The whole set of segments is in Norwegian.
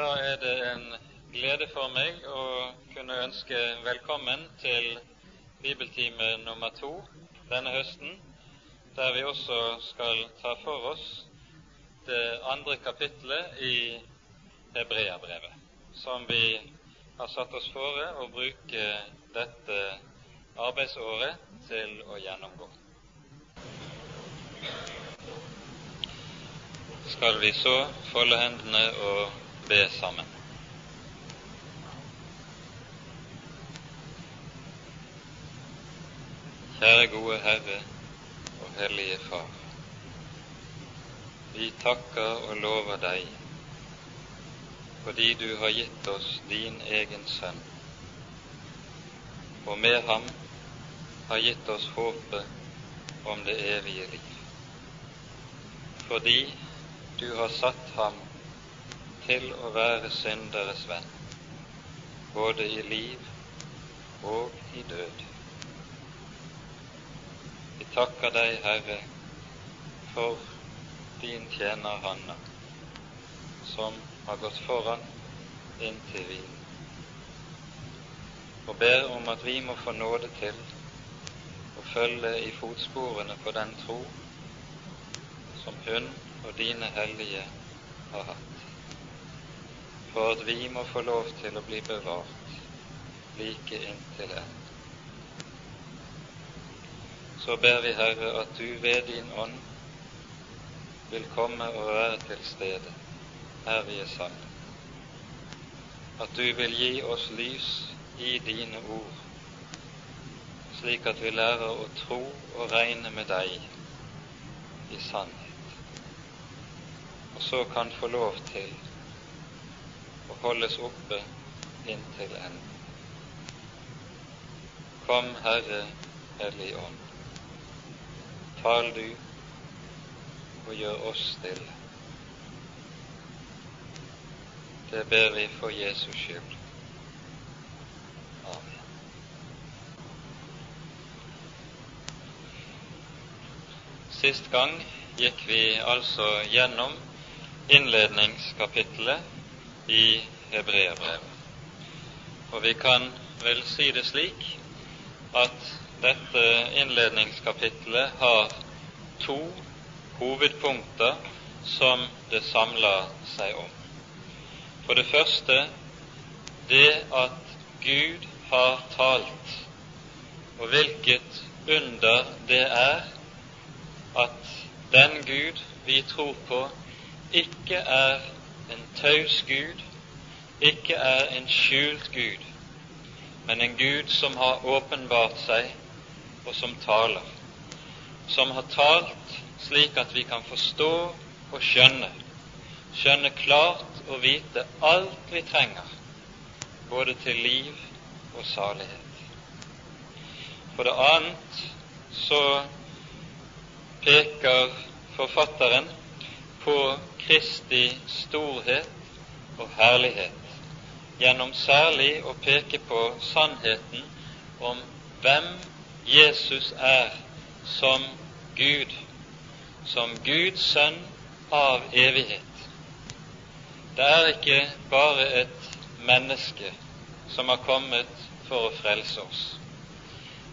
Da er det en glede for meg å kunne ønske velkommen til bibeltime nummer to denne høsten, der vi også skal ta for oss det andre kapitlet i Hebreabrevet, som vi har satt oss fore å bruke dette arbeidsåret til å gjennomgå. Skal vi så folde hendene og be sammen. Kjære gode Herre og Hellige Far. Vi takker og lover deg fordi du har gitt oss din egen sønn, og med ham har gitt oss håpet om det evige liv. Fordi du har satt ham til å være synderes venn, både i liv og i død. Vi takker deg, Herre, for din tjener Hanna, som har gått foran inntil vi, og ber om at vi må få nåde til å følge i fotsporene på den tro som hun og dine hellige har hatt for at vi må få lov til å bli bevart like inntil enden. Så ber vi, Herre, at du ved din ånd vil komme og være til stede her vi er sammen. At du vil gi oss lys i dine ord, slik at vi lærer å tro og regne med deg i sannhet, og så kan få lov til og holdes oppe inntil enden. Kom, Herre Hellig Ånd, tal du og gjør oss stille. Det ber vi for Jesus skyld. Amen. Sist gang gikk vi altså gjennom innledningskapittelet i hebreerbrevet. Og vi kan vel si det slik at dette innledningskapitlet har to hovedpunkter som det samler seg om. For det første det at Gud har talt, og hvilket under det er at den Gud vi tror på, ikke er en taus Gud ikke er en skjult Gud, men en Gud som har åpenbart seg, og som taler. Som har talt slik at vi kan forstå og skjønne, skjønne klart og vite alt vi trenger, både til liv og salighet. For det annet så peker forfatteren på Kristi storhet og herlighet, gjennom særlig å peke på sannheten om hvem Jesus er som Gud, som Guds sønn av evighet. Det er ikke bare et menneske som har kommet for å frelse oss,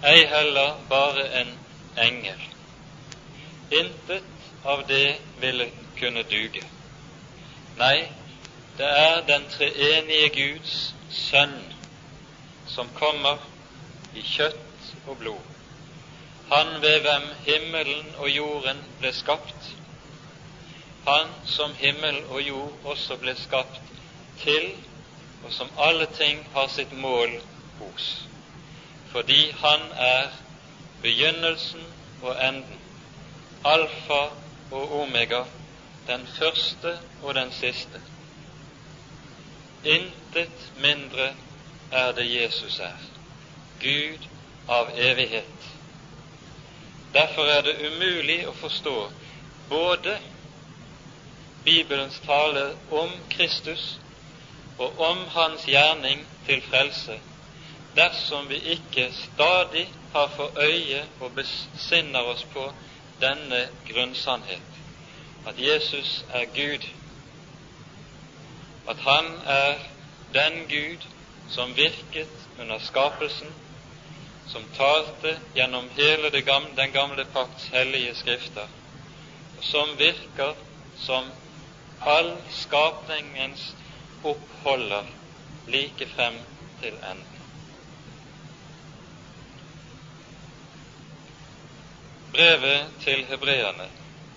ei heller bare en engel. Intet av det ville kunne duge. Nei, det er den treenige Guds sønn som kommer i kjøtt og blod. Han ved hvem himmelen og jorden ble skapt. Han som himmel og jord også ble skapt til, og som alle ting har sitt mål hos. Fordi han er begynnelsen og enden, alfa og omega, den første og den siste. Intet mindre er det Jesus er, Gud av evighet. Derfor er det umulig å forstå både Bibelens tale om Kristus og om Hans gjerning til frelse dersom vi ikke stadig har for øye og besinner oss på denne grunnsannhet at Jesus er Gud, at han er den Gud som virket under skapelsen, som talte gjennom hele den gamle pakts hellige skrifter, og som virker som all skapningens oppholder like frem til enden. Brevet til hebreerne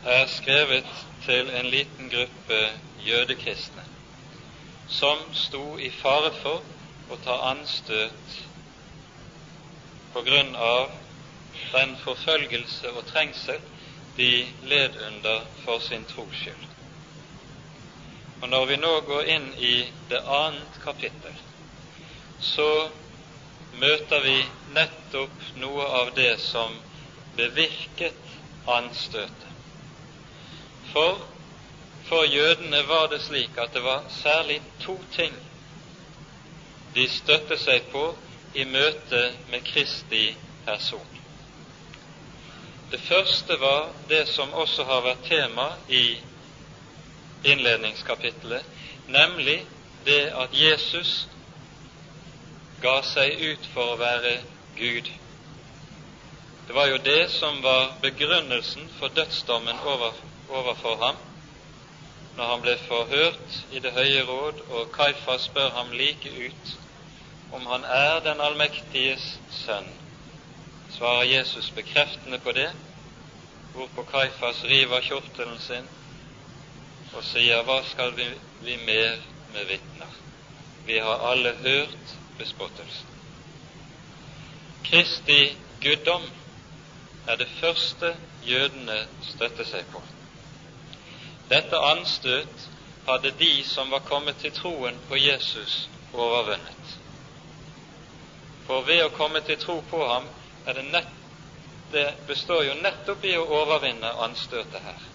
er skrevet til en liten gruppe jødekristne som sto i fare for å ta anstøt på grunn av den forfølgelse og trengsel de led under for sin tros skyld. Og Når vi nå går inn i det annet kapittel, så møter vi nettopp noe av det som bevirket anstøtet. For for jødene var det slik at det var særlig to ting de støtte seg på i møte med Kristi person. Det første var det som også har vært tema i innledningskapittelet, nemlig det at Jesus ga seg ut for å være Gud. Det var jo det som var begrunnelsen for dødsdommen over, overfor ham når han ble forhørt i Det høye råd, og Kaifas spør ham like ut om han er den allmektiges sønn. Svarer Jesus bekreftende på det, hvorpå Kaifas river kjortelen sin og sier, Hva skal vi, vi mer med vitner? Vi har alle hørt bespottelsen. Kristi guddom er det første jødene støtter seg på. Dette anstøt hadde de som var kommet til troen på Jesus, overvunnet. For ved å komme til tro på ham er det, nett, det består jo nettopp i å overvinne anstøtet her.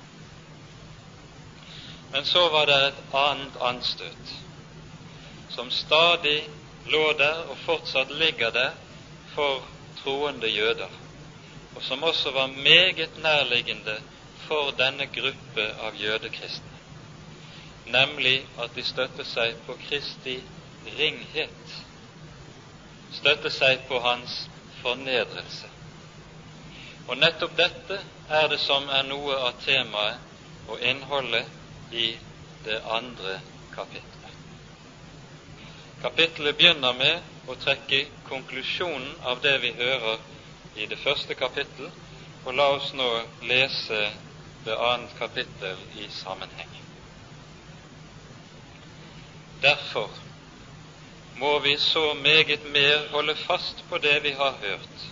Men så var det et annet anstøt, som stadig lå der og fortsatt ligger der for troende jøder og som også var meget nærliggende for denne gruppe av jødekristne, nemlig at de støtter seg på Kristi ringhet, støtter seg på hans fornedrelse. Og nettopp dette er det som er noe av temaet og innholdet i det andre kapittelet. Kapittelet begynner med å trekke konklusjonen av det vi hører i det første kapittel, og la oss nå lese det annet kapittel i sammenheng. Derfor må vi så meget mer holde fast på det vi har hørt,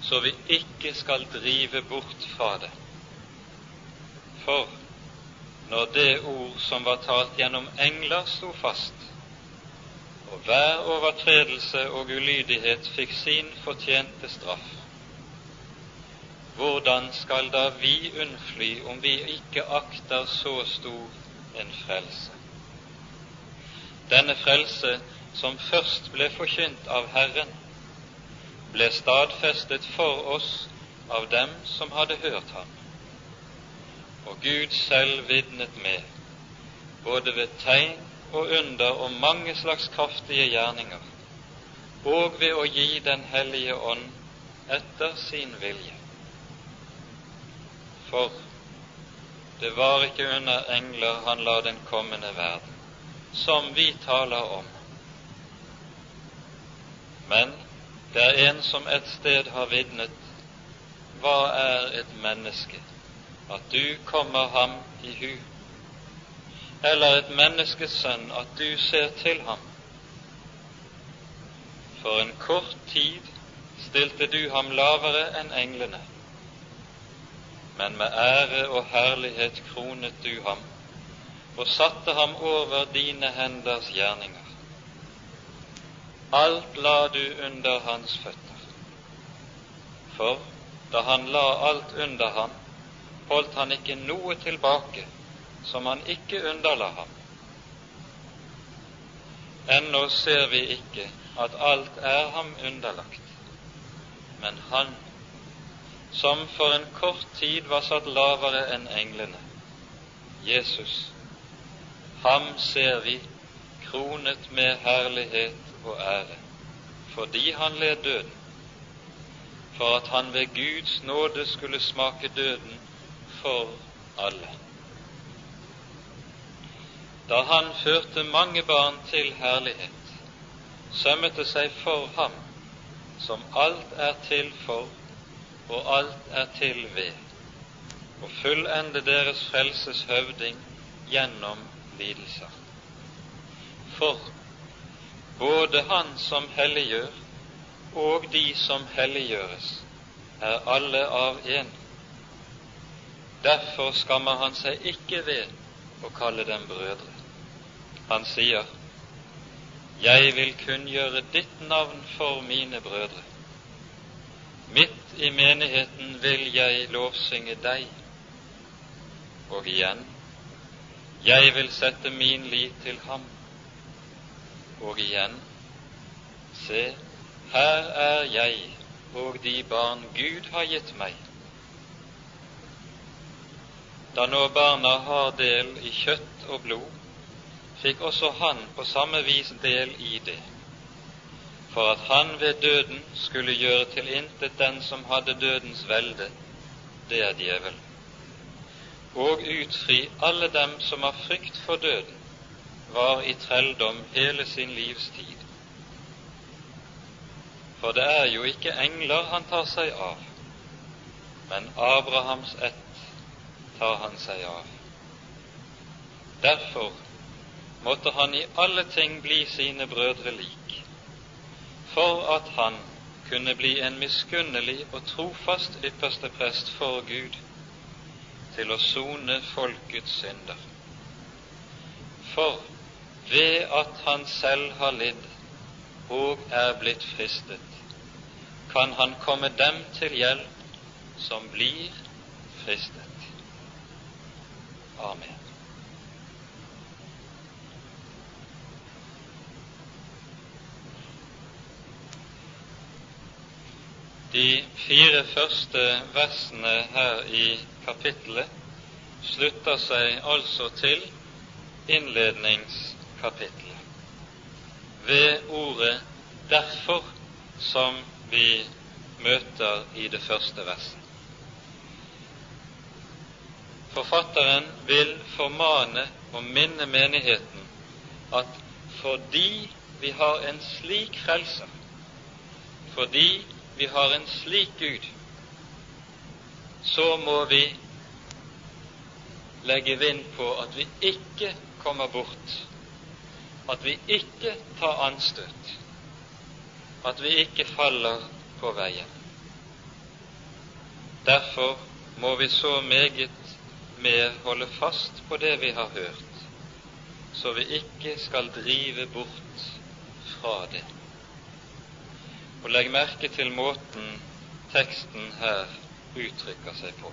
så vi ikke skal drive bort fra det. For når det ord som var talt gjennom engler, sto fast, og hver overtredelse og ulydighet fikk sin fortjente straff. Hvordan skal da vi unnfly om vi ikke akter så stor en frelse? Denne frelse, som først ble forkynt av Herren, ble stadfestet for oss av dem som hadde hørt ham. Og Gud selv vitnet med, både ved tegn og under og mange slags kraftige gjerninger, og ved å gi Den hellige ånd etter sin vilje. For det var ikke under engler han la den kommende verden, som vi taler om. Men det er en som et sted har vitnet, hva er et menneske, at du kommer ham i hu eller et menneskes sønn at du ser til ham. For en kort tid stilte du ham lavere enn englene, men med ære og herlighet kronet du ham og satte ham over dine henders gjerninger. Alt la du under hans føtter. For da han la alt under ham, holdt han ikke noe tilbake som han ikke underla ham. Ennå ser vi ikke at alt er ham underlagt, men han, som for en kort tid var satt lavere enn englene, Jesus, ham ser vi kronet med herlighet og ære, fordi han led døden, for at han ved Guds nåde skulle smake døden for alle. Da han førte mange barn til herlighet, sømmet det seg for ham, som alt er til for og alt er til ved, og fullende deres frelses høvding gjennom lidelser. For både Han som helliggjør, og de som helliggjøres, er alle av én. Derfor skammer han seg ikke ved å kalle dem brødre. Han sier, Jeg vil kunngjøre ditt navn for mine brødre. Midt i menigheten vil jeg lovsynge deg. Og igjen, jeg vil sette min lit til ham. Og igjen, se, her er jeg og de barn Gud har gitt meg. Da nå barna har del i kjøtt og blod, fikk også han på samme vis del i det for at han ved døden skulle gjøre til intet den som hadde dødens velde, det er djevelen, og utfri alle dem som av frykt for døden var i trelldom hele sin livstid. For det er jo ikke engler han tar seg av, men Abrahams ett tar han seg av. Derfor måtte han i alle ting bli sine brødre lik, for at han kunne bli en miskunnelig og trofast ypperste prest for Gud til å sone folkets synder. For ved at han selv har lidd og er blitt fristet, kan han komme dem til hjelp som blir fristet. Amen. De fire første versene her i kapittelet slutter seg altså til innledningskapittelet ved ordet 'derfor', som vi møter i det første verset. Forfatteren vil formane og minne menigheten at fordi vi har en slik frelser, fordi vi har en slik Gud, så må vi legge vind på at vi ikke kommer bort, at vi ikke tar anstøt, at vi ikke faller på veien. Derfor må vi så meget mer holde fast på det vi har hørt, så vi ikke skal drive bort fra det. Og legg merke til måten teksten her uttrykker seg på.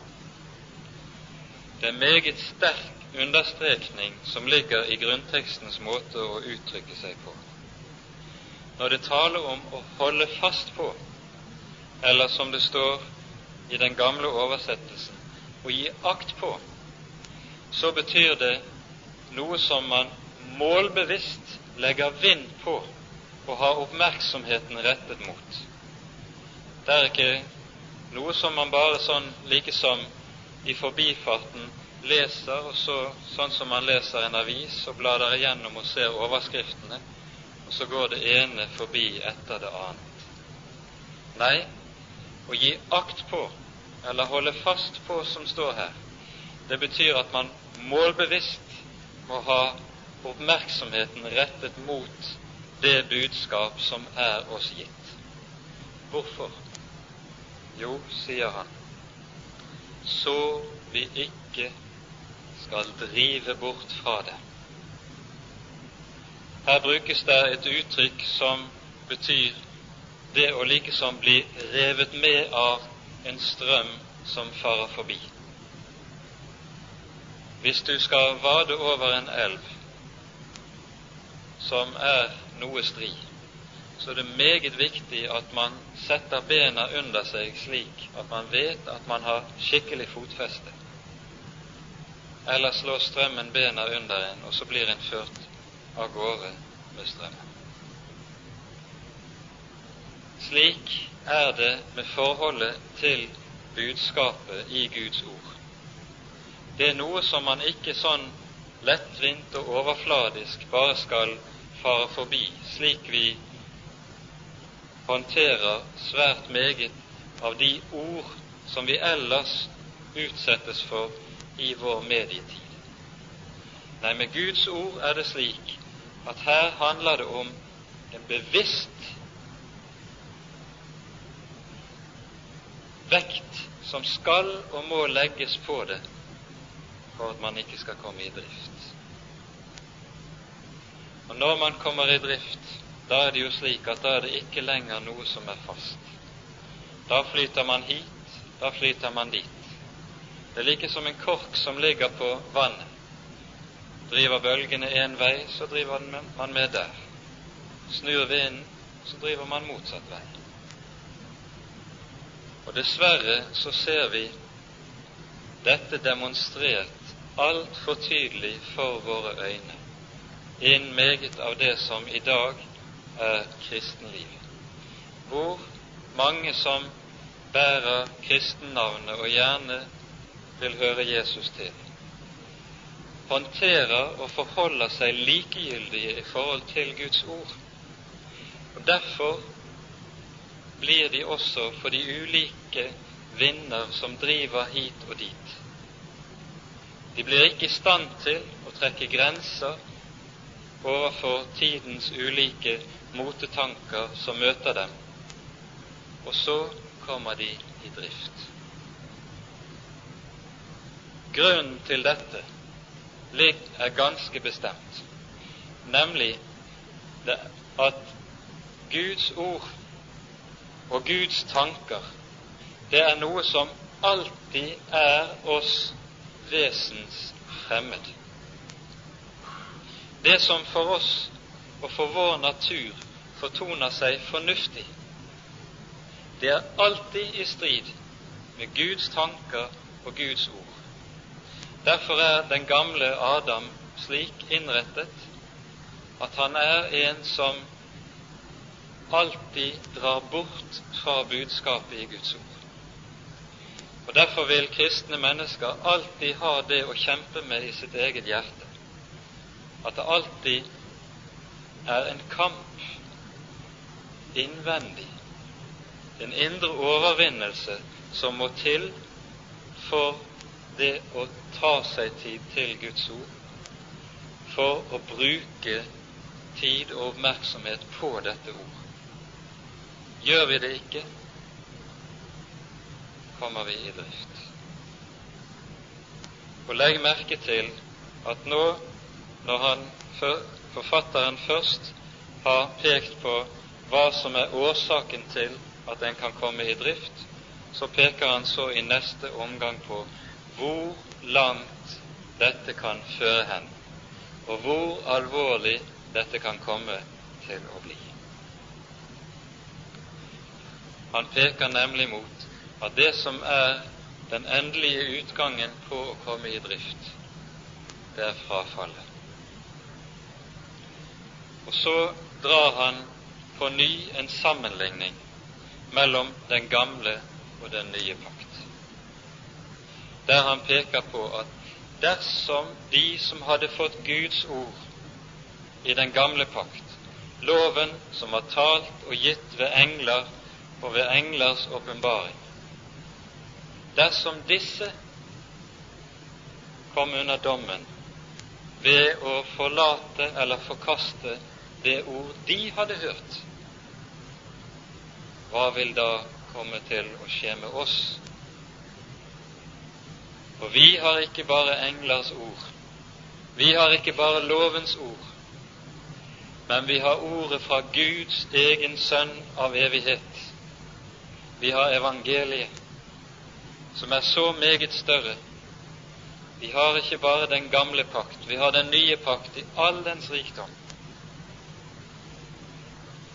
Det er meget sterk understrekning som ligger i grunntekstens måte å uttrykke seg på. Når det taler om å holde fast på, eller som det står i den gamle oversettelsen, å gi akt på, så betyr det noe som man målbevisst legger vind på å ha oppmerksomheten rettet mot. Det er ikke noe som man bare sånn like som i forbifarten leser, og så, sånn som man leser en avis og blader igjennom og ser overskriftene, og så går det ene forbi etter det annet. Nei, å gi akt på, eller holde fast på, som står her, det betyr at man målbevisst må ha oppmerksomheten rettet mot det budskap som er oss gitt. Hvorfor? Jo, sier han, så vi ikke skal drive bort fra det. Her brukes det et uttrykk som betyr det å likesom bli revet med av en strøm som farer forbi. Hvis du skal vade over en elv som er noe stri, så det er det meget viktig at man setter bena under seg slik at man vet at man har skikkelig fotfeste. eller slår strømmen bena under en, og så blir en ført av gårde med strømmen. Slik er det med forholdet til budskapet i Guds ord. Det er noe som man ikke sånn lettvint og overfladisk bare skal fare forbi, slik vi håndterer svært meget av de ord som vi ellers utsettes for i vår medietid. Nei, med Guds ord er det slik at her handler det om en bevisst vekt som skal og må legges på det for at man ikke skal komme i drift. Og når man kommer i drift, da er det jo slik at da er det ikke lenger noe som er fast. Da flyter man hit, da flyter man dit. Det er like som en kork som ligger på vannet. Driver bølgene én vei, så driver man med der. Snur vinden, så driver man motsatt vei. Og dessverre så ser vi dette demonstrert altfor tydelig for våre øyne innen meget av det som i dag er kristenliv, hvor mange som bærer kristennavnet og gjerne vil høre Jesus til, håndterer og forholder seg likegyldige i forhold til Guds ord. Og Derfor blir de også for de ulike vinder som driver hit og dit. De blir ikke i stand til å trekke grenser overfor tidens ulike motetanker som møter dem, og så kommer de i drift. Grunnen til dette er ganske bestemt, nemlig at Guds ord og Guds tanker, det er noe som alltid er oss vesens fremmed. Det som for oss og for vår natur fortoner seg fornuftig, det er alltid i strid med Guds tanker og Guds ord. Derfor er den gamle Adam slik innrettet at han er en som alltid drar bort fra budskapet i Guds ord. Og Derfor vil kristne mennesker alltid ha det å kjempe med i sitt eget hjerte, at det alltid er en kamp innvendig, en indre overvinnelse som må til for det å ta seg tid til Guds ord, for å bruke tid og oppmerksomhet på dette ord. Gjør vi det ikke, kommer vi i drift. Og legg merke til at nå, når han, forfatteren først har pekt på hva som er årsaken til at en kan komme i drift, så peker han så i neste omgang på hvor langt dette kan føre hen, og hvor alvorlig dette kan komme til å bli. Han peker nemlig mot at det som er den endelige utgangen på å komme i drift, det er frafallet. Og så drar han på ny en sammenligning mellom den gamle og den nye pakt. Der han peker på at dersom de som hadde fått Guds ord i den gamle pakt, loven som var talt og gitt ved engler og ved englers åpenbaring, dersom disse kom under dommen ved å forlate eller forkaste det ord de hadde hørt, hva vil da komme til å skje med oss for vi har ikke bare englers ord, vi har ikke bare lovens ord, men vi har ordet fra Guds egen sønn av evighet. Vi har evangeliet, som er så meget større. Vi har ikke bare den gamle pakt, vi har den nye pakt i all dens rikdom.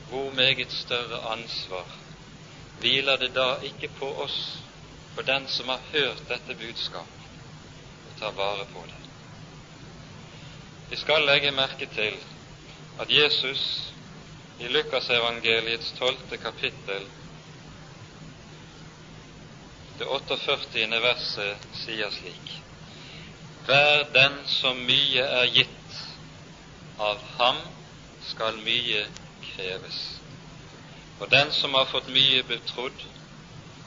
Hvor meget større ansvar hviler det da ikke på oss, på den som har hørt dette budskap, ta vare på det. Vi skal legge merke til at Jesus i Lukasevangeliets tolvte kapittel, det 48. verset, sier slik:" Hver den som mye er gitt, av ham skal mye kreves. Og den som har fått mye betrodd,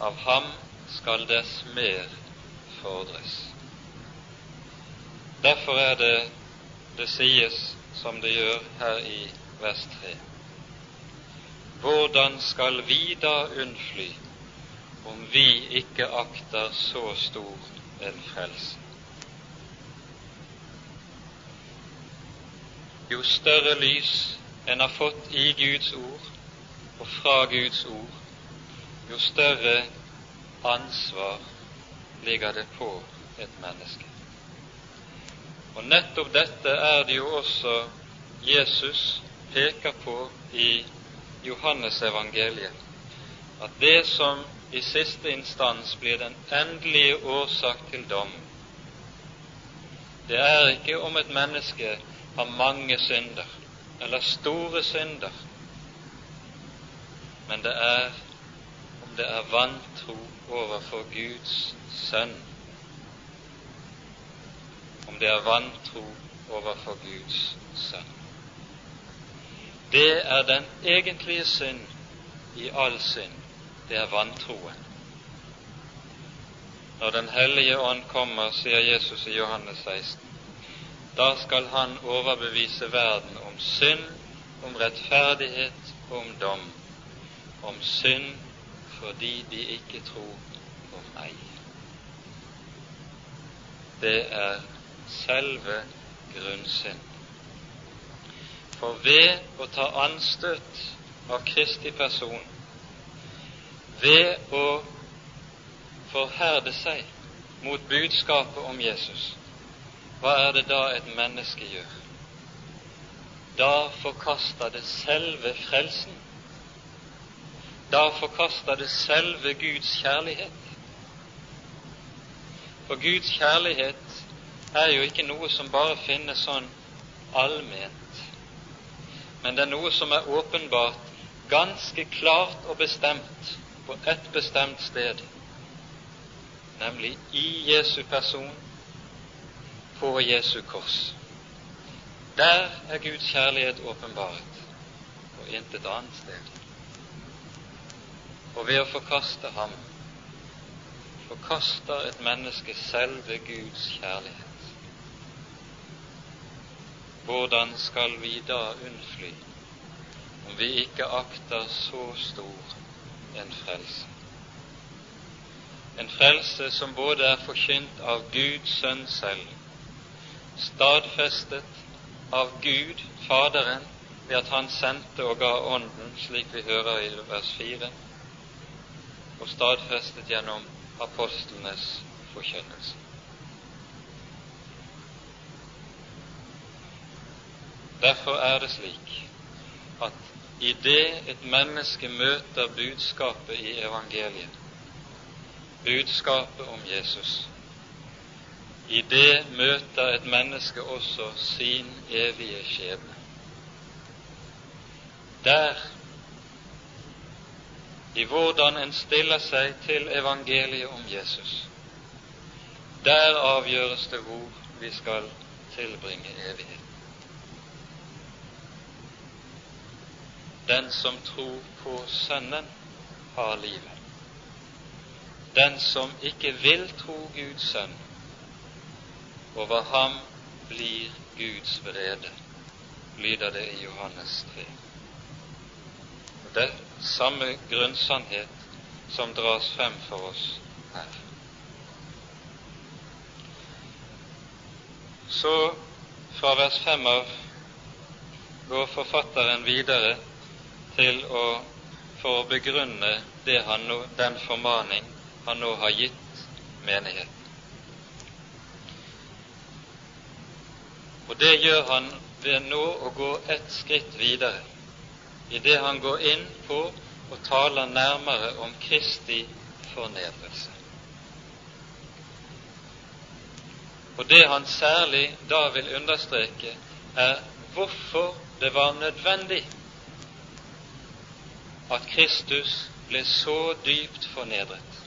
av ham skal dess mer fordres. Derfor er det det sies som det gjør her i vers 3. Hvordan skal vi da unnfly om vi ikke akter så stor en frelse? Jo større lys en har fått i Guds ord og fra Guds ord, jo større ansvar ligger det på et menneske. Og nettopp dette er det jo også Jesus peker på i Johannesevangeliet, at det som i siste instans blir den endelige årsak til dom, det er ikke om et menneske har mange synder eller store synder, men det er om det er vantro overfor Guds sønn om det er vantro overfor Guds sønn. Det er den egentlige synd i all synd. Det er vantroen. Når Den hellige ånd kommer, sier Jesus i Johannes 16, da skal han overbevise verden synd, om rettferdighet om dom. Om synd fordi de ikke tror på meg. Det er selve grunnsynd. For ved å ta anstøt av Kristi person, ved å forherde seg mot budskapet om Jesus, hva er det da et menneske gjør? Da forkaster det selve frelsen. Da forkaster det selve Guds kjærlighet. For Guds kjærlighet er jo ikke noe som bare finnes sånn allment, men det er noe som er åpenbart ganske klart og bestemt på ett bestemt sted, nemlig i Jesu person, på Jesu kors. Der er Guds kjærlighet åpenbaret, og intet annet sted. Og ved å forkaste ham forkaster et menneske selve Guds kjærlighet hvordan skal vi da unnfly om vi ikke akter så stor en frelse? En frelse som både er forkynt av Guds sønn selv, stadfestet av Gud Faderen ved at Han sendte og ga Ånden, slik vi hører i vers 4, og stadfestet gjennom apostlenes forkynnelse. Derfor er det slik at i det et menneske møter budskapet i evangeliet, budskapet om Jesus, i det møter et menneske også sin evige skjebne. Der, i hvordan en stiller seg til evangeliet om Jesus, der avgjøres det hvor vi skal tilbringe evighet. Den som tror på Sønnen, har livet. Den som ikke vil tro Guds sønn, over ham blir Guds vrede, lyder det i Johannes 3. Det samme grunnsannhet som dras frem for oss her. Så fra vers 5 av går forfatteren videre til å, for å begrunne nå, den formaning han nå har gitt menigheten. Og det gjør han ved nå å gå ett skritt videre, idet han går inn på og taler nærmere om Kristi fornedrelse. Og det han særlig da vil understreke, er hvorfor det var nødvendig at Kristus ble så dypt fornedret.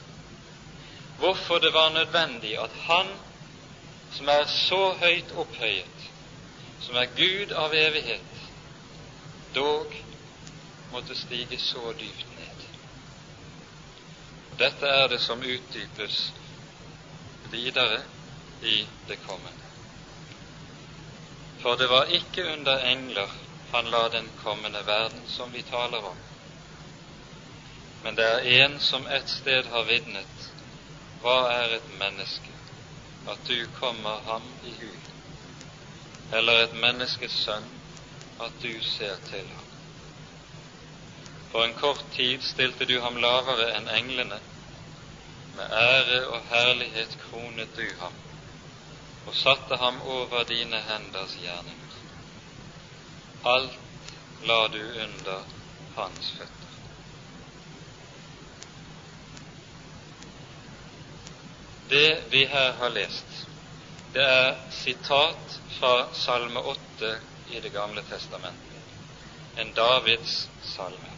Hvorfor det var nødvendig at Han, som er så høyt opphøyet, som er Gud av evighet, dog måtte stige så dypt ned. Dette er det som utdypes videre i det kommende. For det var ikke under engler han la den kommende verden som vi taler om, men det er en som et sted har vitnet hva er et menneske, at du kommer ham i hu, eller et menneskes sønn, at du ser til ham. For en kort tid stilte du ham lavere enn englene, med ære og herlighet kronet du ham, og satte ham over dine henders gjerninger. Alt la du under hans føtter. Det vi her har lest, det er sitat fra Salme 8 i Det gamle testamentet, en Davids salme.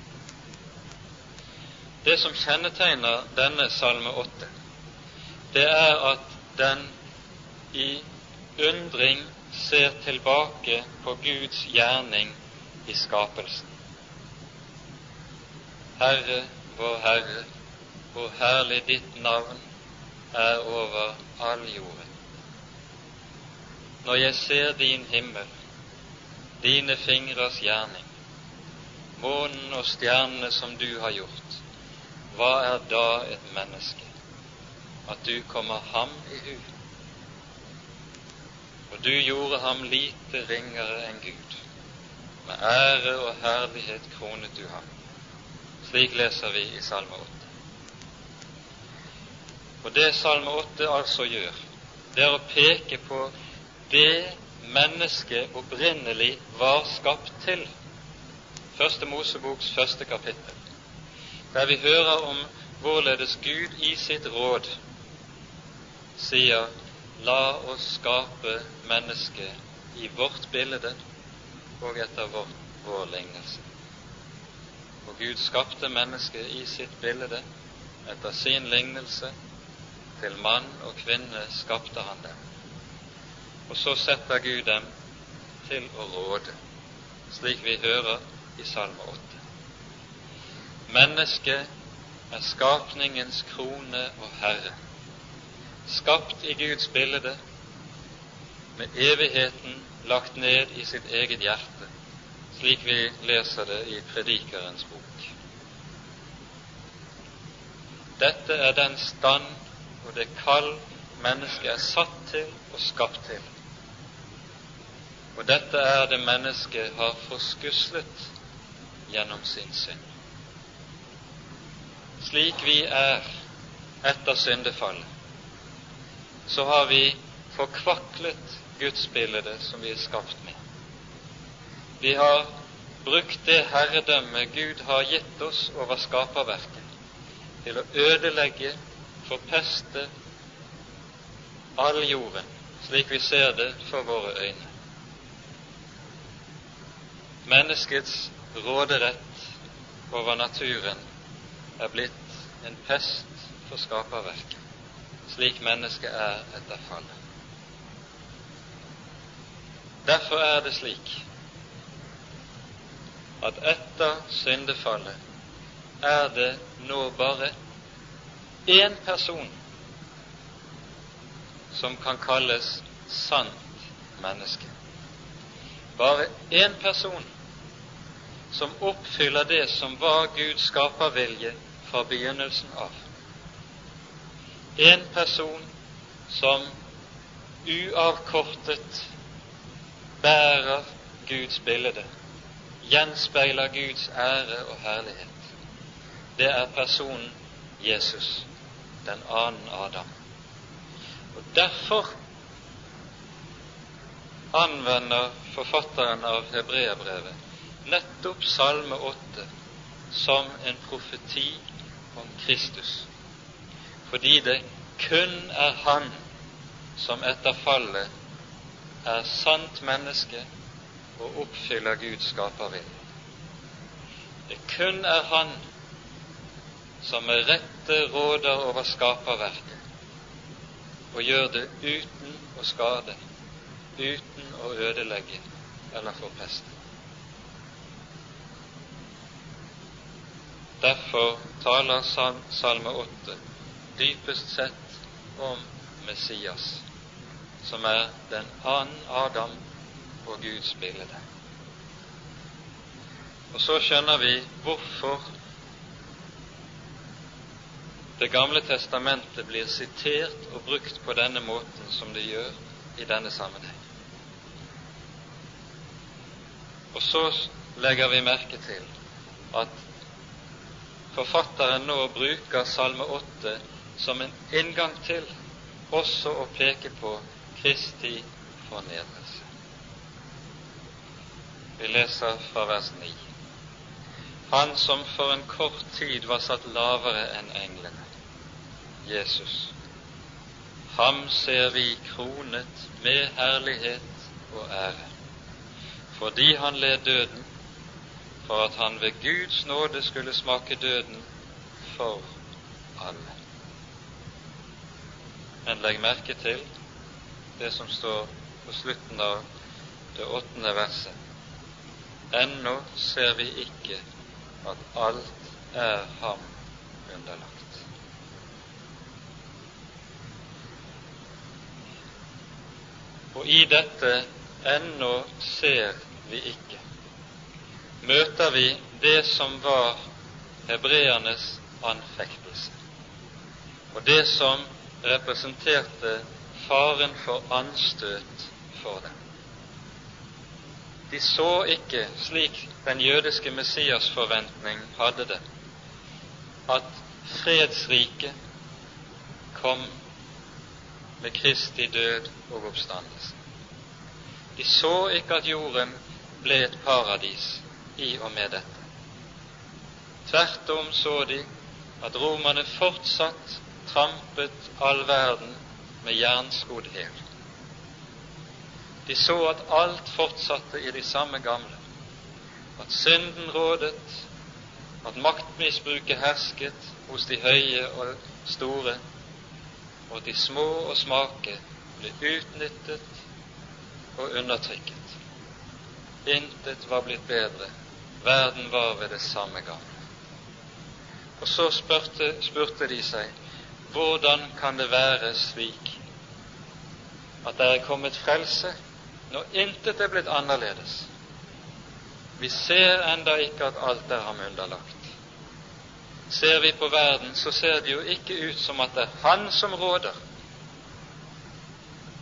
Det som kjennetegner denne Salme 8, det er at den i undring ser tilbake på Guds gjerning i skapelsen. Herre, vår Herre, hvor herlig ditt navn er over all jorden. Når jeg ser din himmel, dine fingres gjerning, månen og stjernene som du har gjort, hva er da et menneske? At du kommer ham i hu. Og du gjorde ham lite ringere enn Gud. Med ære og herlighet kronet du ham. Slik leser vi i Salme 8. Og det Salme 8 altså gjør, det er å peke på det mennesket opprinnelig var skapt til. Første Moseboks første kapittel, der vi hører om hvorledes Gud i sitt råd sier La oss skape mennesket i vårt bilde og etter vår, vår lignelse. Og Gud skapte mennesket i sitt bilde etter sin lignelse til mann og kvinne skapte han dem. Og så setter Gud dem til å råde, slik vi hører i Salme 8. Mennesket er skapningens krone og herre, skapt i Guds bilde, med evigheten lagt ned i sitt eget hjerte, slik vi leser det i Predikerens bok. Dette er den stand og det kall mennesket er satt til og skapt til. Og dette er det mennesket har forskuslet gjennom sin synd. Slik vi er etter syndefallet, så har vi forkvaklet gudsbildet som vi er skapt med. Vi har brukt det herredømme Gud har gitt oss over skaperverket, til å ødelegge forpeste all jorden, slik vi ser det for våre øyne. Menneskets råderett over naturen er blitt en pest for skaperverket, slik mennesket er etter fallet. Derfor er det slik at etter syndefallet er det nå bare én person som kan kalles sant menneske. Bare én person som oppfyller det som var Guds skapervilje fra begynnelsen av. En person som uavkortet bærer Guds bilde, gjenspeiler Guds ære og herlighet. Det er personen Jesus den annen Adam. Og Derfor anvender forfatteren av Hebreabrevet nettopp Salme 8 som en profeti om Kristus, fordi det kun er Han som etter fallet er sant menneske og oppfyller Guds skapervilje. Det kun er Han som med rette råder over skaperverket og gjør det uten å skade, uten å ødelegge eller forpeste. Derfor taler Salme 8 dypest sett om Messias, som er den annen Adam og Guds bilde. Og så skjønner vi hvorfor Det gamle testamentet blir sitert og brukt på denne måten som det gjør i denne sammenheng. Og så legger vi merke til at forfatteren nå bruker Salme 8 som en inngang til også å peke på Kristi fornedrelse. Vi leser fra vers 9. Han som for en kort tid var satt lavere enn englene, Jesus. Ham ser vi kronet med herlighet og ære, fordi han led døden, for at han ved Guds nåde skulle smake døden for alle. Men legg merke til det som står på slutten av det åttende verset. Ennå ser vi ikke at alt er ham underlagt. Og i dette ennå ser vi ikke, møter vi det som var hebreernes anfektelse, og det som representerte faren for anstøt for dem. De så ikke, slik den jødiske Messias forventning hadde det, at fredsriket kom med Kristi død og oppstandelse. De så ikke at jorden ble et paradis i og med dette. Tvert om så de at romerne fortsatt trampet all verden med jernskodd hæl. De så at alt fortsatte i de samme gamle, at synden rådet, at maktmisbruket hersket hos de høye og store, og at de små og smake ble utnyttet og undertrykket. Intet var blitt bedre, verden var ved det samme gamle. Og så spurte, spurte de seg hvordan kan det være slik at det er kommet frelse når intet er blitt annerledes. Vi ser enda ikke at alt er ham underlagt. Ser vi på verden, så ser det jo ikke ut som at det er Han som råder,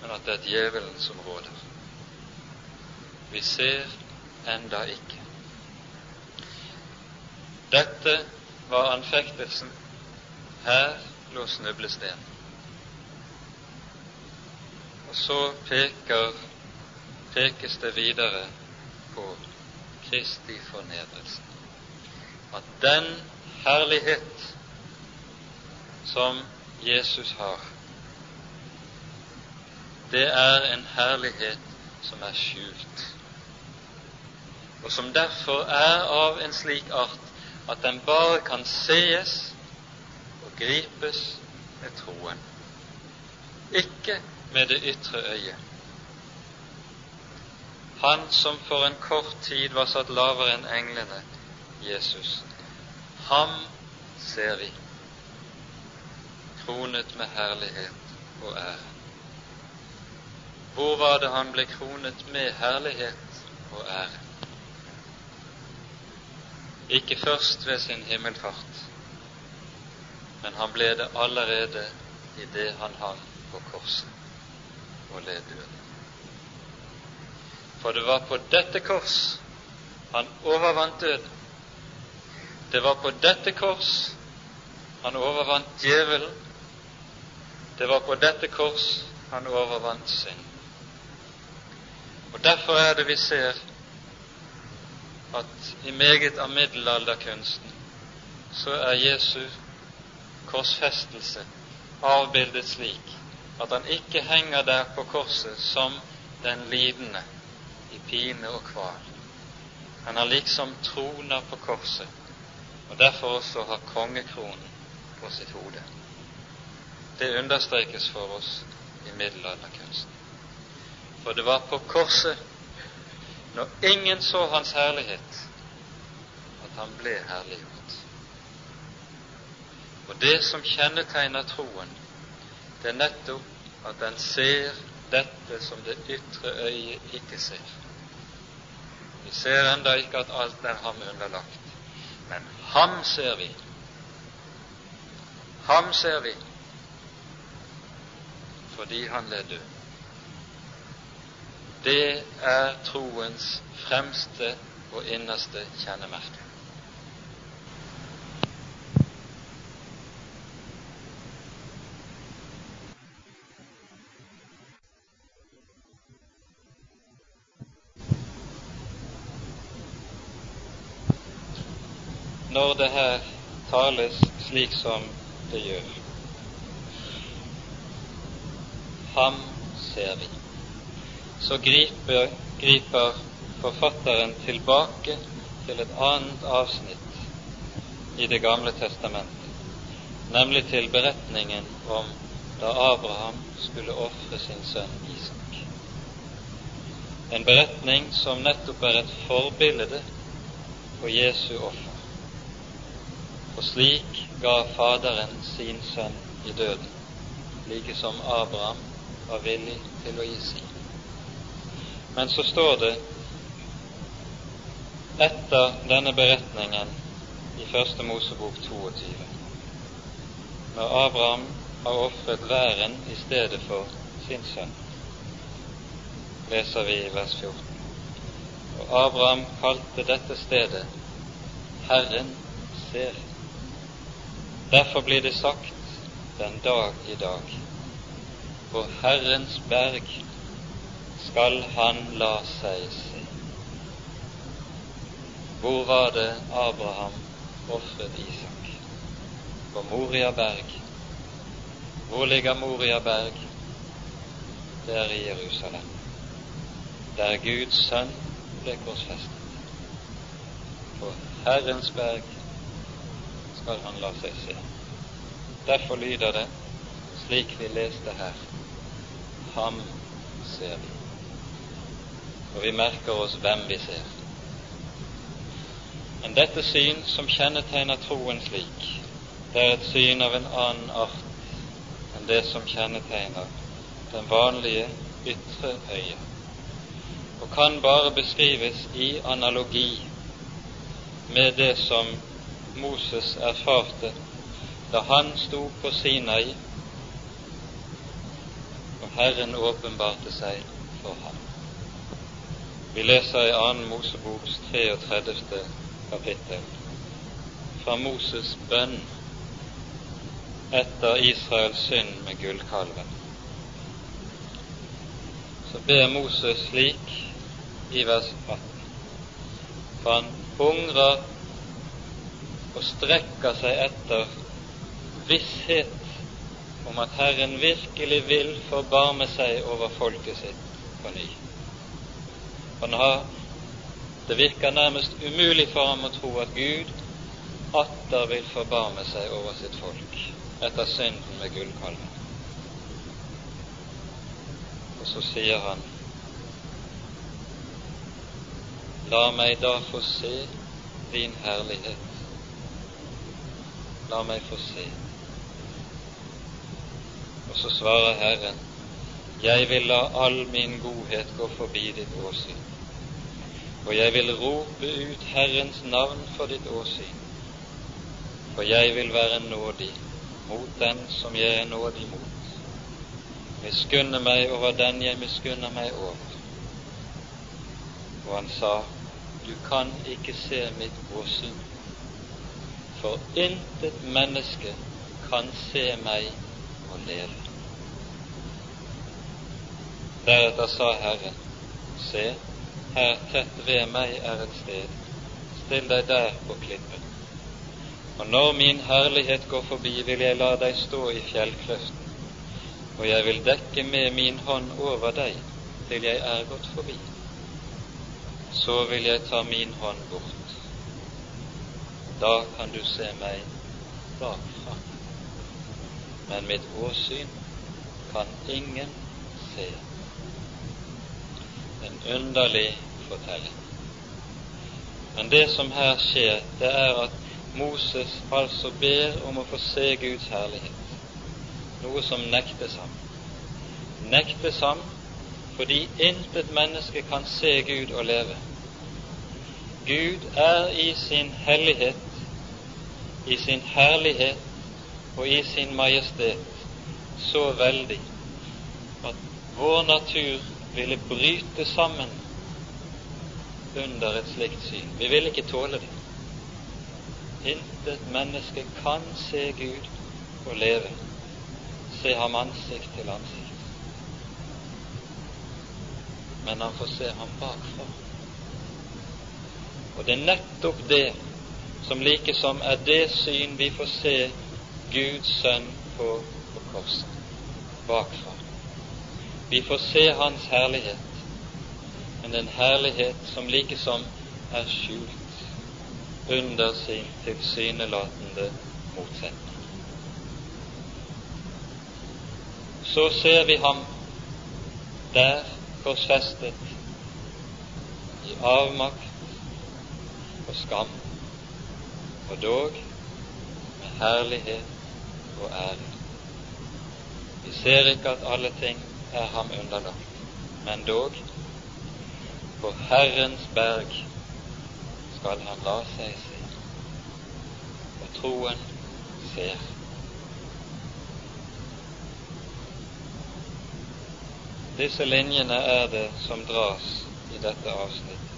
men at det er djevelen som råder. Vi ser enda ikke. Dette var anfektelsen. Her lå snublestenen. Og så peker pekes det videre på Kristi fornedrelse. At den herlighet som Jesus har, det er en herlighet som er skjult, og som derfor er av en slik art at den bare kan sees og gripes med troen, ikke med det ytre øyet. Han som for en kort tid var satt lavere enn englene, Jesus. Ham ser vi, kronet med herlighet og ære. Hvor var det han ble kronet med herlighet og ære? Ikke først ved sin himmelfart, men han ble det allerede i det han hang på korset og led døden. For det var på dette kors han overvant døden. Det var på dette kors han overvant djevelen. Det var på dette kors han overvant synden. Og Derfor er det vi ser at i meget av middelalderkunsten så er Jesu korsfestelse avbildet slik at han ikke henger der på korset som den lidende i pine og kval. Han har liksom troner på korset, og derfor også har kongekronen på sitt hode. Det understrekes for oss i middelalderkunsten. For det var på korset, når ingen så hans herlighet, at han ble herliggjort. Og det som kjennetegner troen, det er nettopp at den ser dette som det ytre øyet ikke ser. Vi ser enda ikke at alt er ham underlagt, men ham ser vi. Ham ser vi fordi han led død. Det er troens fremste og innerste kjennemerke. når det her tales slik som det gjør. Ham ser vi. Så griper, griper forfatteren tilbake til et annet avsnitt i Det gamle testamentet, nemlig til beretningen om da Abraham skulle ofre sin sønn Isak. En beretning som nettopp er et forbilde på Jesu offer. Og slik ga Faderen sin sønn i døden, like som Abraham var villig til å gi sin. Men så står det etter denne beretningen i Første Mosebok 22, når Abraham har ofret væren i stedet for sin sønn, leser vi i vers 14. Og Abraham kalte dette stedet Herren ser. Derfor blir det sagt den dag i dag. På Herrens berg skal han la seg se. Hvor var det Abraham ofret Isak? På Moria berg. Hvor ligger Moria berg? Det er i Jerusalem, der Guds sønn ble korsfestet. På Herrens berg skal han la seg se. Derfor lyder det slik vi leste her Ham ser vi. Og vi merker oss hvem vi ser. Men dette syn som kjennetegner troen slik, det er et syn av en annen art enn det som kjennetegner den vanlige ytre øye, og kan bare beskrives i analogi med det som Moses erfarte da han sto på Sinai og Herren åpenbarte seg for ham. Vi leser i 2. Moseboks 33. kapittel fra Moses' bønn etter Israels synd med gullkalven. Så ber Moses slik i vers 18. For han hungrer og strekker seg etter visshet om at Herren virkelig vil forbarme seg over folket sitt på ny. Han har, det virker nærmest umulig for ham å tro at Gud atter vil forbarme seg over sitt folk etter synden med gullkalven. Og så sier han, La meg da få se din herlighet La meg få se. Og så svarer Herren, jeg vil la all min godhet gå forbi ditt åsyn, og jeg vil rope ut Herrens navn for ditt åsyn, for jeg vil være nådig mot den som jeg er nådig mot, miskunne meg over den jeg miskunner meg over. Og han sa, du kan ikke se mitt åsyn, for intet menneske kan se meg og leve. Deretter sa Herren, se, her tett ved meg er et sted, still deg der på klippen. Og når min herlighet går forbi, vil jeg la deg stå i fjellkløften, og jeg vil dekke med min hånd over deg til jeg er gått forbi. Så vil jeg ta min hånd bort. Da kan du se meg bakfra. Men mitt åsyn kan ingen se. En underlig fortelling. Men det som her skjer, det er at Moses altså ber om å få se Guds herlighet noe som nektes ham. Nektes ham fordi intet menneske kan se Gud og leve. Gud er i sin hellighet, i sin herlighet og i sin majestet så veldig at vår natur ville bryte sammen under et slikt syn. Vi vil ikke tåle det. Intet menneske kan se Gud og leve se ham ansikt til ansikt. Men han får se ham bakfra. Og det er nettopp det som likesom er det syn vi får se Guds sønn på på korset, bakfra. Vi får se Hans herlighet, men en herlighet som likesom er skjult under sin tilsynelatende motsetning. så ser vi ham der korsfestet i avmakt og skam, og dog med herlighet og ære. Vi ser ikke at alle ting er ham underlagt, men dog på Herrens berg skal han la seg se, og troen ser. Disse linjene er det som dras i dette avsnittet.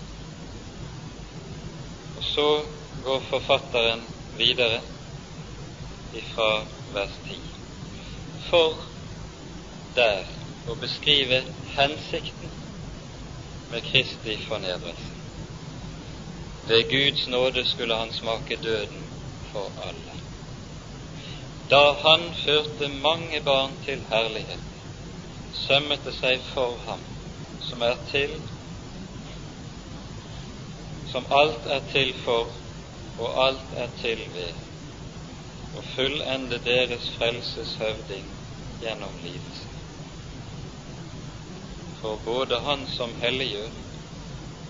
Og så går forfatteren videre ifra vers 10. For der å beskrive hensikten med Kristi fornedrelse. Ved Guds nåde skulle han smake døden for alle. Da han førte mange barn til herlighet, sømmet det seg for ham, som er til, som alt er til for, og alt er til ved, å fullende deres frelses høvding gjennom lidelse. For både Han som helliggjør,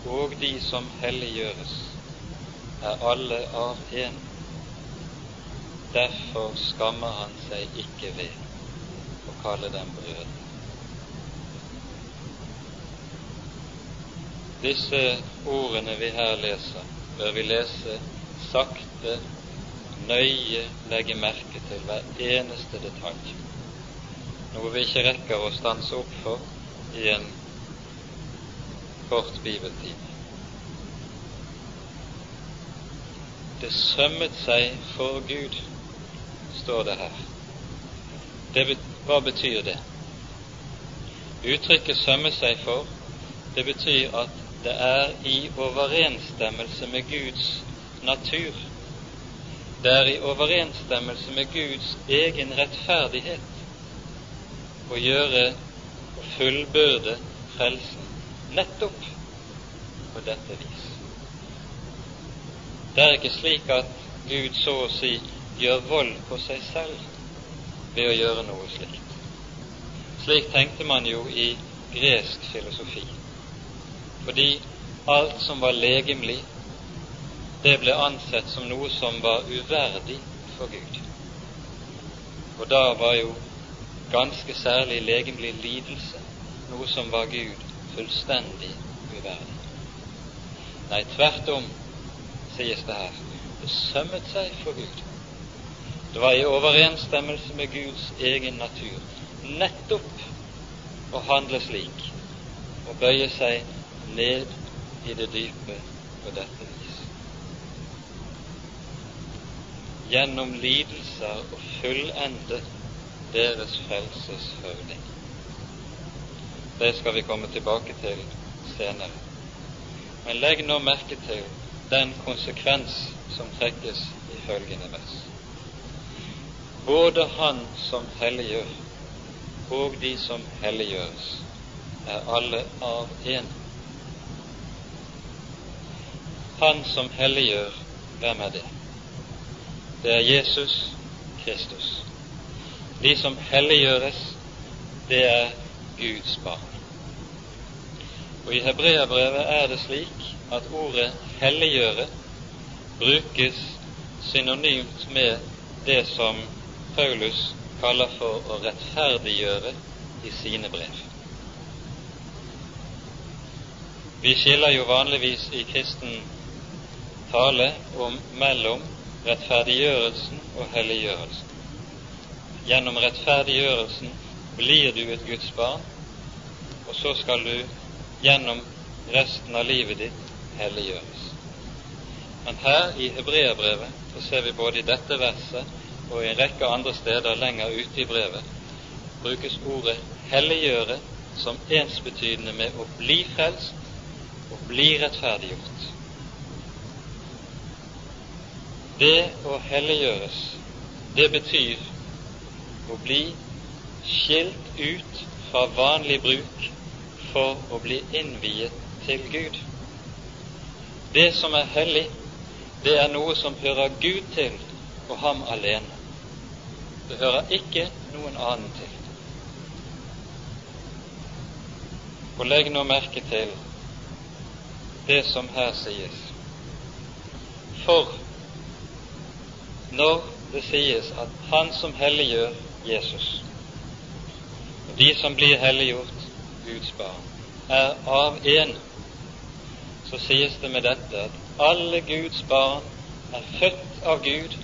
og de som helliggjøres, er alle av én. Derfor skammer han seg ikke ved å kalle dem brødre. Disse ordene vi her leser, bør vi lese sakte, nøye, legge merke til hver eneste detalj, noe vi ikke rekker å stanse opp for i en kort bibeltime. Det sømmet seg for Gud, står det her. Det, hva betyr det? Uttrykket 'sømme seg for' det betyr at det er i overensstemmelse med Guds natur. Det er i overensstemmelse med Guds egen rettferdighet å gjøre og fullbyrde frelsen nettopp på dette vis. Det er ikke slik at Gud så å si gjør vold på seg selv ved å gjøre noe slikt. Slik tenkte man jo i gresk filosofi fordi alt som var legemlig, det ble ansett som noe som var uverdig for Gud. Og da var jo ganske særlig legemlig lidelse noe som var Gud fullstendig uverdig. Nei, tvert om, sies det her, det sømmet seg for Gud. Det var i overensstemmelse med Guds egen natur nettopp å handle slik, å bøye seg ned i det dype på dette vis. Gjennom lidelser å fullende deres frelses høvding. Det skal vi komme tilbake til senere. Men legg nå merke til den konsekvens som trekkes i følgende vers. Både Han som helliggjør, og de som helliggjøres, er alle av én. Han som helliggjør, hvem er det? Det er Jesus Kristus. De som helliggjøres, det er Guds barn. Og I hebreabrevet er det slik at ordet 'helliggjøre' brukes synonymt med det som Paulus kaller for å rettferdiggjøre i sine brev. Vi skiller jo vanligvis i kristen tale om mellom rettferdiggjørelsen og helliggjørelsen. Gjennom rettferdiggjørelsen blir du et Guds barn, og så skal du gjennom resten av livet ditt helliggjøres. Men her i hebreerbrevet så ser vi både i dette verset og i en rekke andre steder lenger ute i brevet brukes ordet 'helliggjøre' som ensbetydende med å bli frelst og bli rettferdiggjort. Det å helliggjøres, det betyr å bli skilt ut fra vanlig bruk for å bli innviet til Gud. Det som er hellig, det er noe som hører Gud til og ham alene. Det hører ikke noen annen til. Og legg nå merke til det som her sies. For når det sies at Han som helliggjør Jesus, de som blir helliggjort, Guds barn, er av én, så sies det med dette at alle Guds barn er født av Gud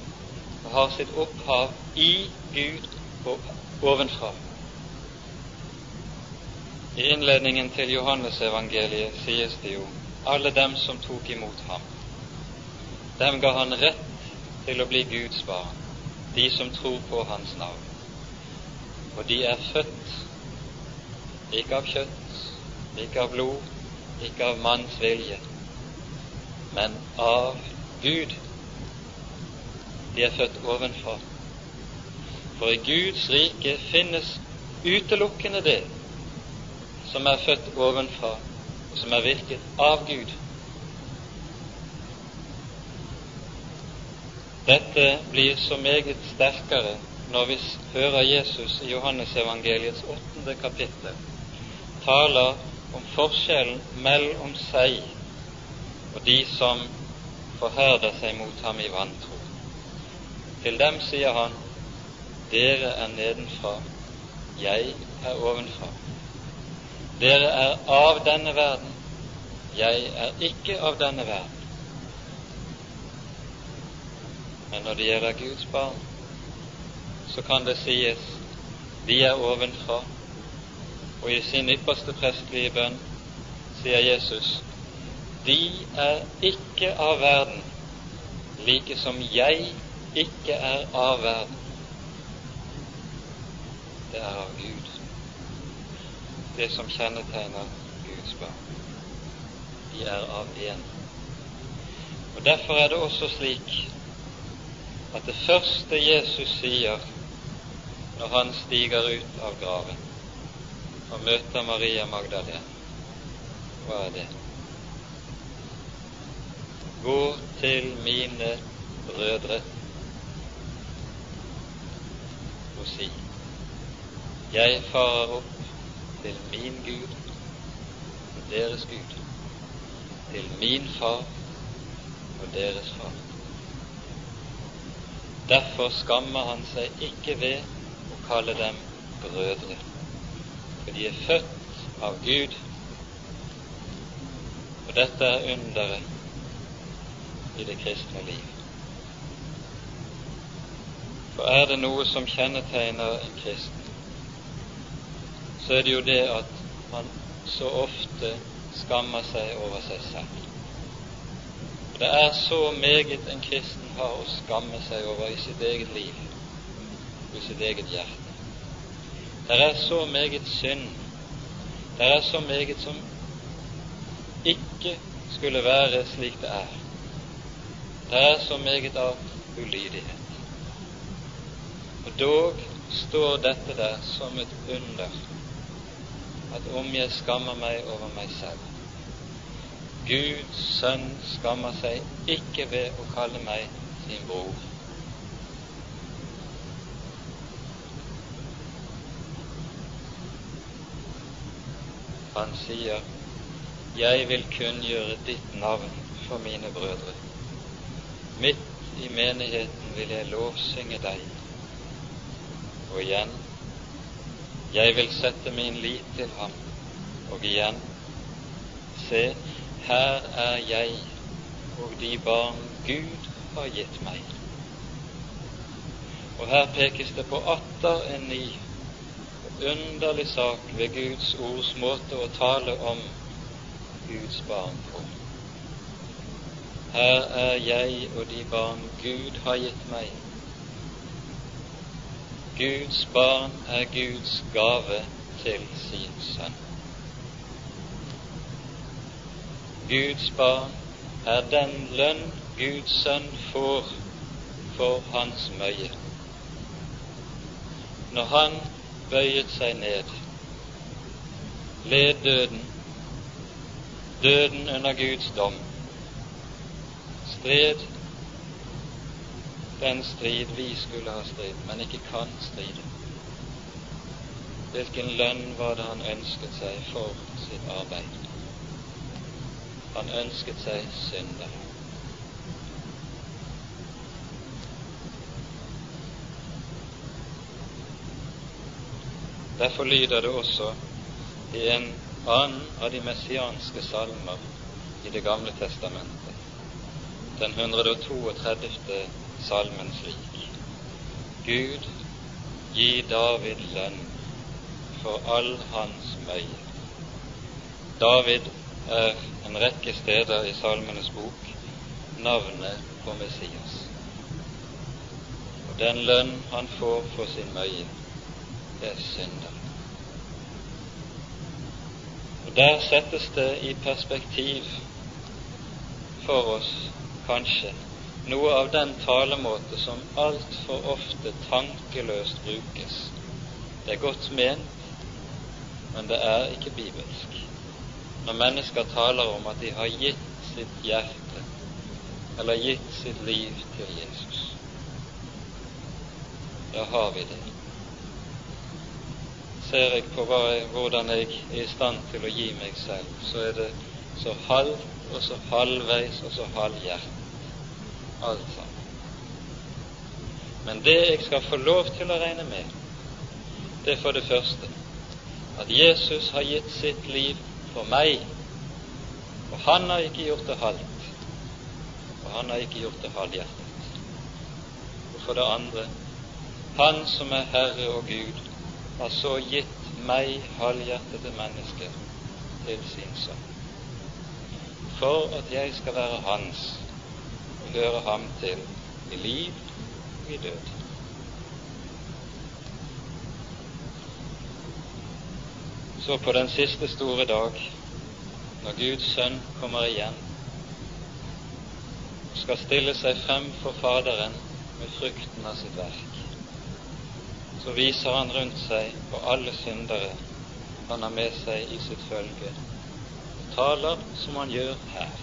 og har sitt opphav i Gud og ovenfra. I innledningen til Johannesevangeliet sies det jo alle dem som tok imot ham. Dem ga han rett til å bli Guds barn, de som tror på hans navn. Og de er født ikke av kjøtt, ikke av blod, ikke av manns vilje, men av Gud. De er født ovenfra. For i Guds rike finnes utelukkende det som er født ovenfra, og som er virket av Gud. Dette blir så meget sterkere når vi hører Jesus i Johannesevangeliets åttende kapittel taler om forskjellen mellom seg og de som forherder seg mot ham i vantro. Til dem sier han, dere er nedenfra, jeg er ovenfra. Dere er av denne verden, jeg er ikke av denne verden. Men når det gjelder Guds barn, så kan det sies vi er ovenfra, og i sin ypperste prestlige bønn sier Jesus de er ikke av verden, like som jeg ikke er av verden. Det er av Gud, det som kjennetegner Guds barn. De er av én. Og Derfor er det også slik at det første Jesus sier når han stiger ut av graven, og møter Maria Magdalene. Hva er det? Gå til mine brødre og si Jeg farer opp til min Gud og deres Gud, til min far og deres far. Derfor skammer han seg ikke ved å kalle dem brødre for de er født av Gud. Og dette er underet i det kristne liv. For er det noe som kjennetegner en kristen, så er det jo det at han så ofte skammer seg over seg selv. Og det er så meget en kristen har å skamme seg over i sitt eget liv, i sitt eget hjerte. Det er så meget synd, det er så meget som ikke skulle være slik det er. Det er så meget av ulydighet. Og dog står dette der som et under, at om jeg skammer meg over meg selv Guds sønn skammer seg ikke ved å kalle meg sin bror. Han sier, 'Jeg vil kunngjøre ditt navn for mine brødre'. Midt i menigheten vil jeg lovsynge deg. Og igjen, jeg vil sette min lit til ham. Og igjen, se, her er jeg og de barn Gud har gitt meg. Og her pekes det på atter en ny underlig sak ved Guds ords måte å tale om Guds barn på. Her er jeg og de barn Gud har gitt meg. Guds barn er Guds gave til sin sønn. Guds barn er den lønn Guds sønn får for hans møye. Når han bøyet seg ned, led døden, døden under Guds dom, stred den strid vi skulle ha strid, men ikke kan stride. Hvilken lønn var det han ønsket seg for sitt arbeid? Han ønsket seg synder. Derfor lyder det også i en annen av de messianske salmer i Det gamle testamentet, den 132. salmen slik. Gud, gi David lønn for all hans møye. David er en rekke steder i Salmenes bok navnet på Messias. Og den lønn han får for sin møye, er synder. Og Der settes det i perspektiv for oss, kanskje, noe av den talemåte som altfor ofte tankeløst brukes. Det er godt ment, men det er ikke bibelsk når mennesker taler om at de har gitt sitt hjerte eller gitt sitt liv til Jesus. Da har vi det. Ser jeg på jeg, hvordan jeg er i stand til å gi meg selv, så er det så halvt og så halvveis og så halvhjertet. Alt sammen. Men det jeg skal få lov til å regne med, det er for det første at Jesus har gitt sitt liv for meg. Og han har ikke gjort det halvt, og han har ikke gjort det halvhjertet. Og for det andre, han som er Herre og Gud, har så gitt meg, halvhjertede menneske, til sin sønn. For at jeg skal være hans og høre ham til i liv og i død. Så på den siste store dag, når Guds sønn kommer igjen og skal stille seg frem for Faderen med frukten av sitt verk, så viser han rundt seg på alle syndere han har med seg i sitt følge, og taler som han gjør her.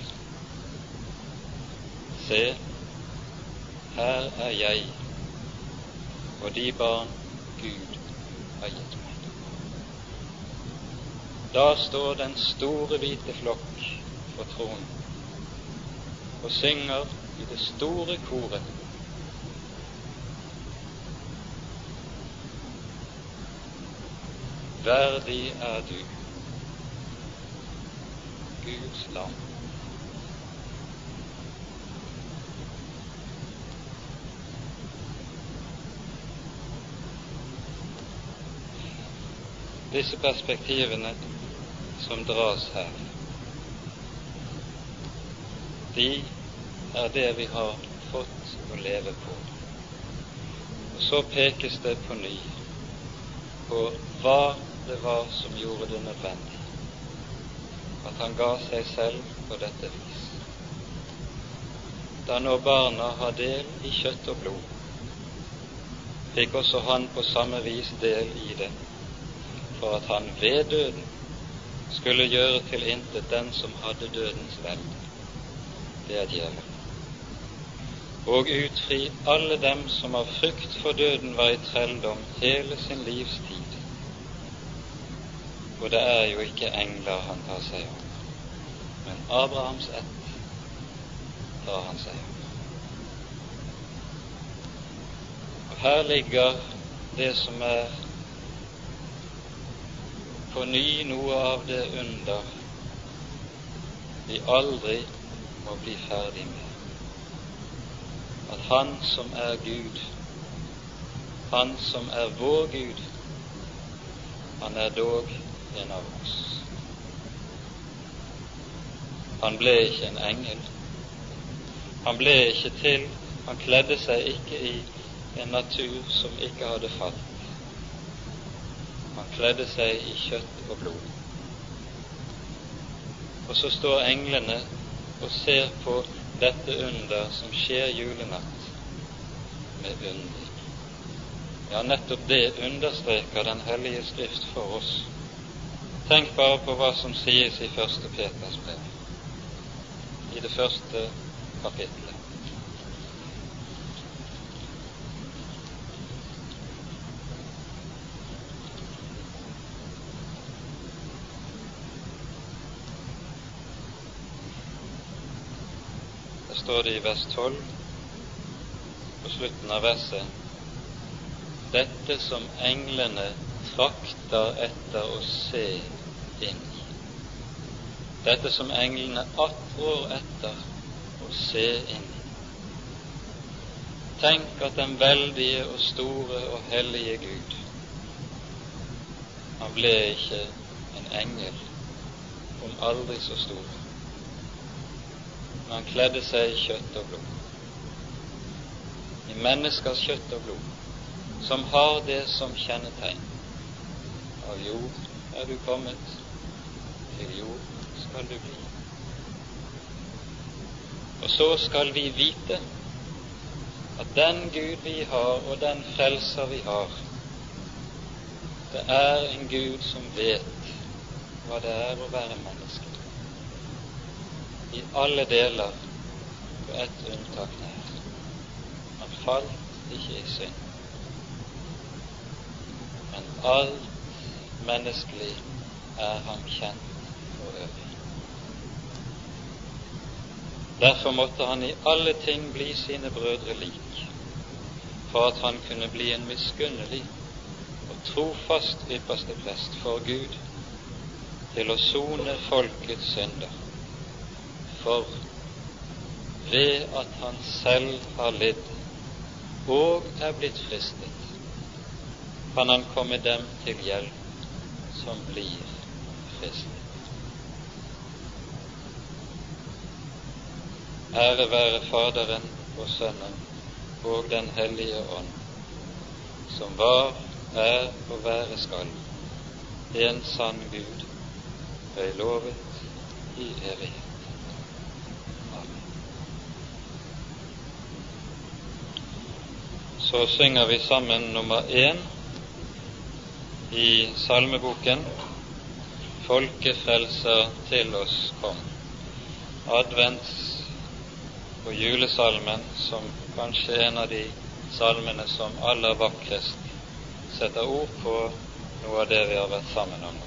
Se, her er jeg og de barn Gud har gitt meg. Da står den store, hvite flokk for tronen og synger i det store koret. Verdig er du, Guds lam. Disse perspektivene som dras her, de er det vi har fått å leve på. Og så pekes det på ny på hva det var som gjorde det nødvendig at han ga seg selv på dette vis. Da når barna har del i kjøtt og blod, fikk også han på samme vis del i det, for at han ved døden skulle gjøre til intet den som hadde dødens velde. Det er djevelen. Og utfri alle dem som av frykt for døden var i trelldom hele sin livstid. Og det er jo ikke engler han tar seg av, men Abrahams ett tar han seg av. Og her ligger det som er på ny noe av det under vi aldri må bli ferdig med. At Han som er Gud, Han som er vår Gud, han er dog en av oss. Han ble ikke en engel. Han ble ikke til Han kledde seg ikke i en natur som ikke hadde falt. Han kledde seg i kjøtt og blod. Og så står englene og ser på dette under som skjer julenatt, med undring. Ja, nettopp det understreker Den hellige Skrift for oss. Tenk bare på hva som sies i første Peters brev, i det første kapittelet. Der står det i vers 12, på slutten av verset, dette som englene trakter etter å se inn i. Dette som englene attrår etter å se inn i. Tenk at den veldige og store og hellige Gud, han ble ikke en engel, om aldri så stor, men han kledde seg i kjøtt og blod. I menneskers kjøtt og blod, som har det som kjennetegn. Av jord er du kommet, jord skal du bli. Og så skal vi vite at den Gud vi har, og den Frelser vi har, det er en Gud som vet hva det er å være menneske. I alle deler, på ett unntak nær. Han falt ikke i synd. Men alt menneskelig er ham kjent Derfor måtte han i alle ting bli sine brødre lik, for at han kunne bli en miskunnelig og trofast ypperste prest for Gud til å sone folkets synder. For ved at han selv har lidd og er blitt fristet, kan han komme dem til hjelp som blir fristet. Ære være Faderen og Sønnen og Den hellige ånd, som var, er og være skal, en sann Gud, høylovet i evighet. Amen. Så synger vi sammen nummer én i salmeboken Folkefrelser til oss kom. Advents og julesalmen som kanskje er en av de salmene som aller vakrest setter ord på noe av det vi har vært sammen om.